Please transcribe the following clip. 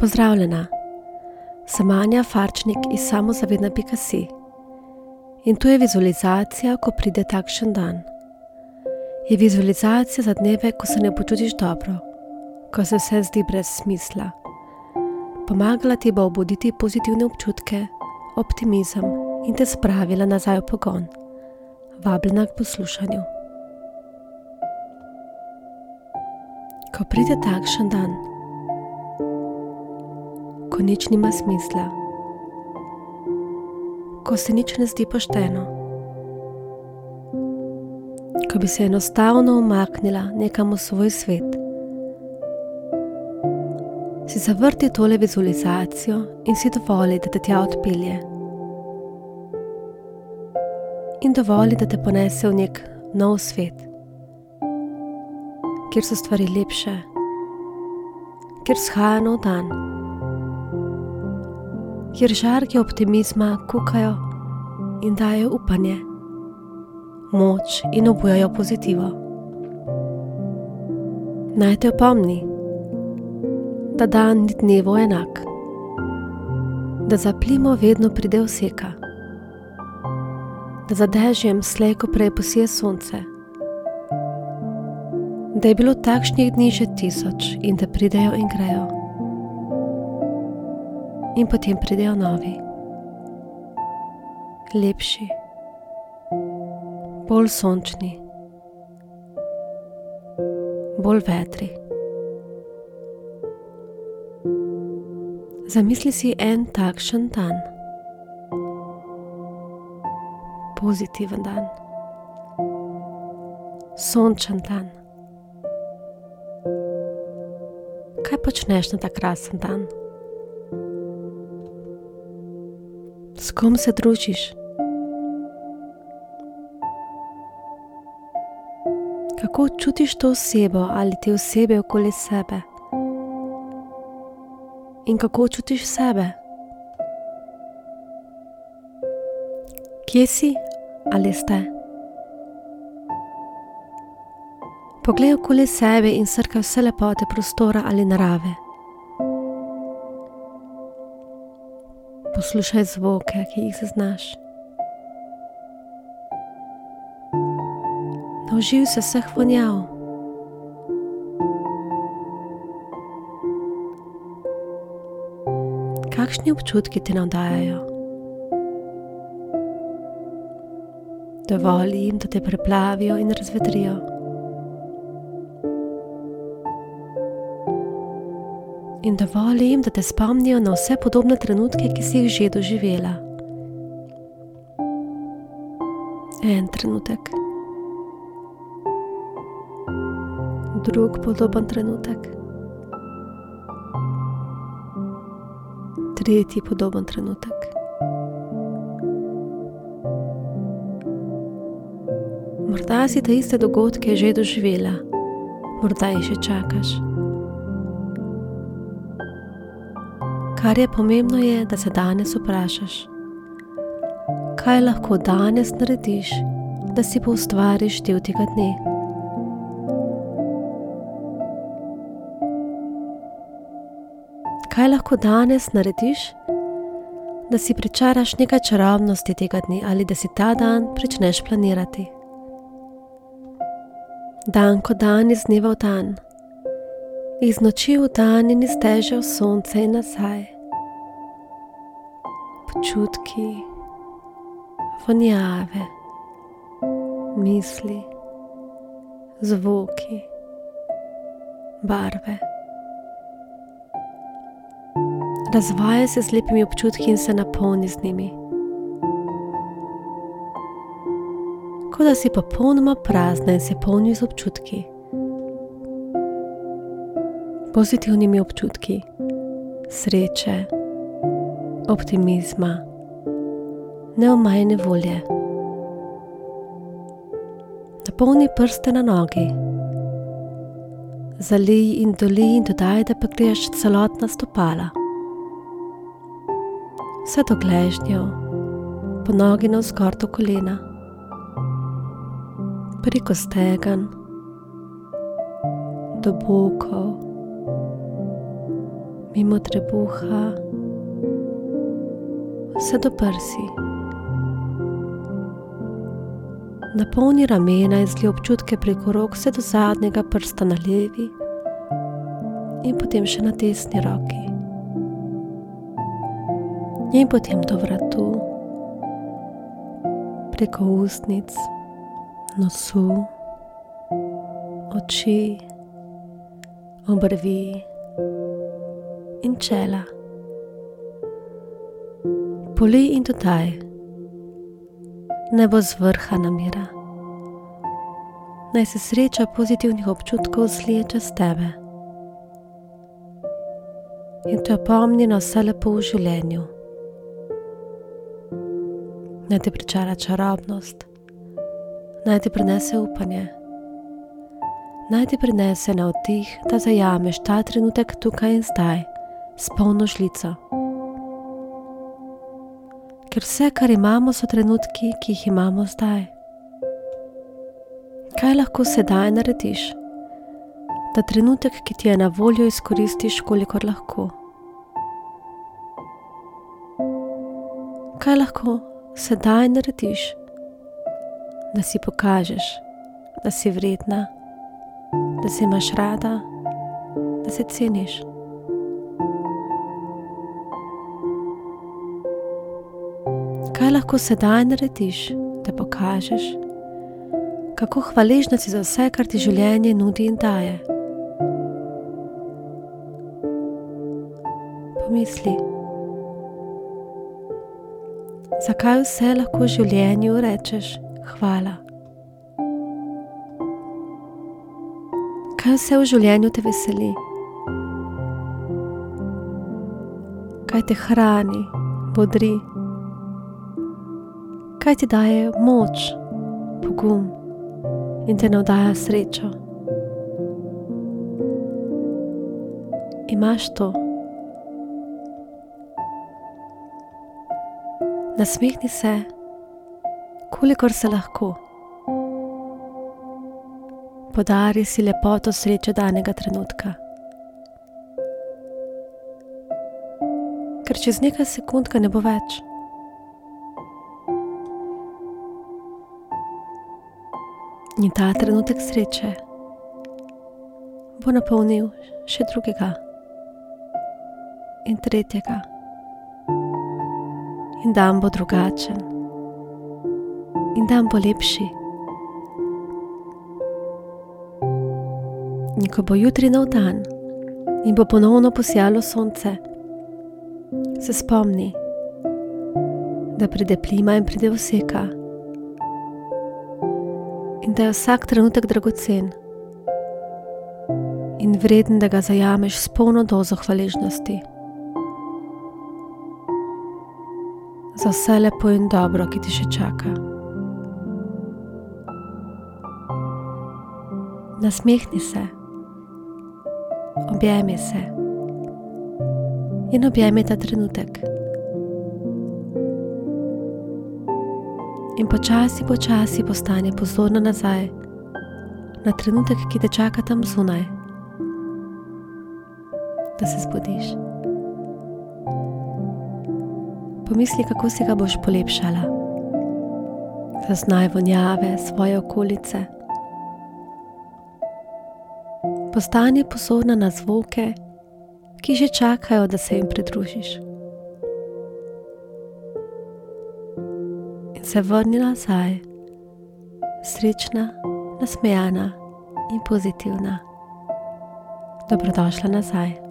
Pozdravljena, sem Anja Farčnik iz samozavedna Picasso in tu je vizualizacija, ko pride takšen dan. Je vizualizacija za dneve, ko se ne počutiš dobro, ko se vse zdi brez smisla. Pomagala ti bo obuditi pozitivne občutke, optimizem in te spravila nazaj v pogon. Vabljena k poslušanju. Ko pride takšen dan, ko nič nima smisla, ko se nič ne zdi pošteno, ko bi se enostavno umaknila nekam v svoj svet, si zavrti tole vizualizacijo in si dovoli, da te tja odpelje. In dovoli, da te ponese v nek nov svet, kjer so stvari lepše, kjer shaja nov dan kjer žarki optimizma kukajo in dajo upanje, moč in obujajo pozitivo. Naj te opomni, da dan ni dnevo enak, da za plimo vedno pride vseka, da za dežjem slejko prej posije sonce, da je bilo takšnih dni že tisoč in da pridejo in grejo in potem pridejo novi, lepši, bolj sončni, bolj vedri. Zamisli si en takšen dan, pozitiven dan, sončen dan. Kaj počneš na ta krasen dan? Kom se družiš? Kako čutiš to osebo ali te osebe okoli sebe? In kako čutiš sebe? Kje si ali ste? Poglej okoli sebe in srkaj vse lepote prostora ali narave. Poslušaj zvoke, ki jih zaznaš. Nauživ se vseh vonjav. Kakšni občutki te navdajajo? Dovolj jim, da te preplavijo in razvedrijo. In dovoli jim, da te spomnijo na vse podobne trenutke, ki si jih že doživela. En trenutek, drug podoben trenutek, tretji podoben trenutek. Morda si te iste dogodke že doživela, morda jih še čakaš. Kar je pomembno, je, da se danes vprašaš, kaj lahko danes narediš, da si poustvariš del tega dne. Kaj lahko danes narediš, da si pričaraš nekaj čarobnosti tega dne ali da si ta dan začneš planirati. Dan ko dan iz dneva v dan iz noči v dan in iz teže v sonce in nazaj. Počutki, vonjave, misli, zvoki, barve. Razvaja se z lepimi občutki in se napolni z njimi. Kot da si popolnoma prazna in se polni z občutki pozitivnimi občutki, sreče, optimizma, neomajne volje. Napolni prste na nogi, zalij in doli in dodaj, da pa greš celotna stopala. Vse do gležnjev, po nogi na vzgor do kolena, preko stegan, do bokov mimo trebuha, vse do prsi. Napolni ramena in zli občutke preko rok, vse do zadnjega prsta na levi in potem še na desni roki. In potem do vratu, preko ustnic, nosu, oči, obrvi in čela. Poli in dodaj, ne bo zvrha namira. Naj se sreča pozitivnih občutkov zlije čez tebe. In te opomni na vse lepo v življenju. Naj ti pričara čarobnost, naj ti prinese upanje, naj ti prinese na vdih, da zajameš ta trenutek tukaj in zdaj s polno žlico. Ker vse, kar imamo, so trenutki, ki jih imamo zdaj. Kaj lahko sedaj narediš, da trenutek, ki ti je na voljo, izkoristiš, kolikor lahko? Kaj lahko sedaj narediš, da si pokažeš, da si vredna, da si imaš rada, da se ceniš. Kaj lahko sedaj narediš, da pokažeš, kako hvaležna si za vse, kar ti življenje nudi in daje? Pomisli zakaj vse lahko v življenju rečeš hvala. Kaj vse v življenju te veseli? Kaj te hrani, bodri? Kaj ti daje moč, pogum in te navdaja srečo? Imaš to? Nasmehni se, kolikor se lahko. Podari si lepoto sreče danega trenutka. Ker čez nekaj sekund ga ne bo več. In ta trenutek sreče bo napolnil še drugega in tretjega. In dan bo drugačen, in dan bo lepši. In ko bo jutri nov dan in bo ponovno posijalo sonce, se spomni, da pride plima in pride vseka, in da je vsak trenutek dragocen in vreden, da ga zajameš s polno dozo hvaležnosti. za vse lepo in dobro, ki ti še čaka. Nasmehni se, objemi se in objemi ta trenutek. In počasi, počasi postane pozorna nazaj na trenutek, ki te čaka tam zunaj, da se zbudiš pomisli, kako si ga boš polepšala. Zaznaj vonjave svoje okolice. Postani pozorna na zvoke, ki že čakajo, da se jim pridružiš. Se vrni nazaj, srečna, nasmejana in pozitivna. Dobrodošla nazaj.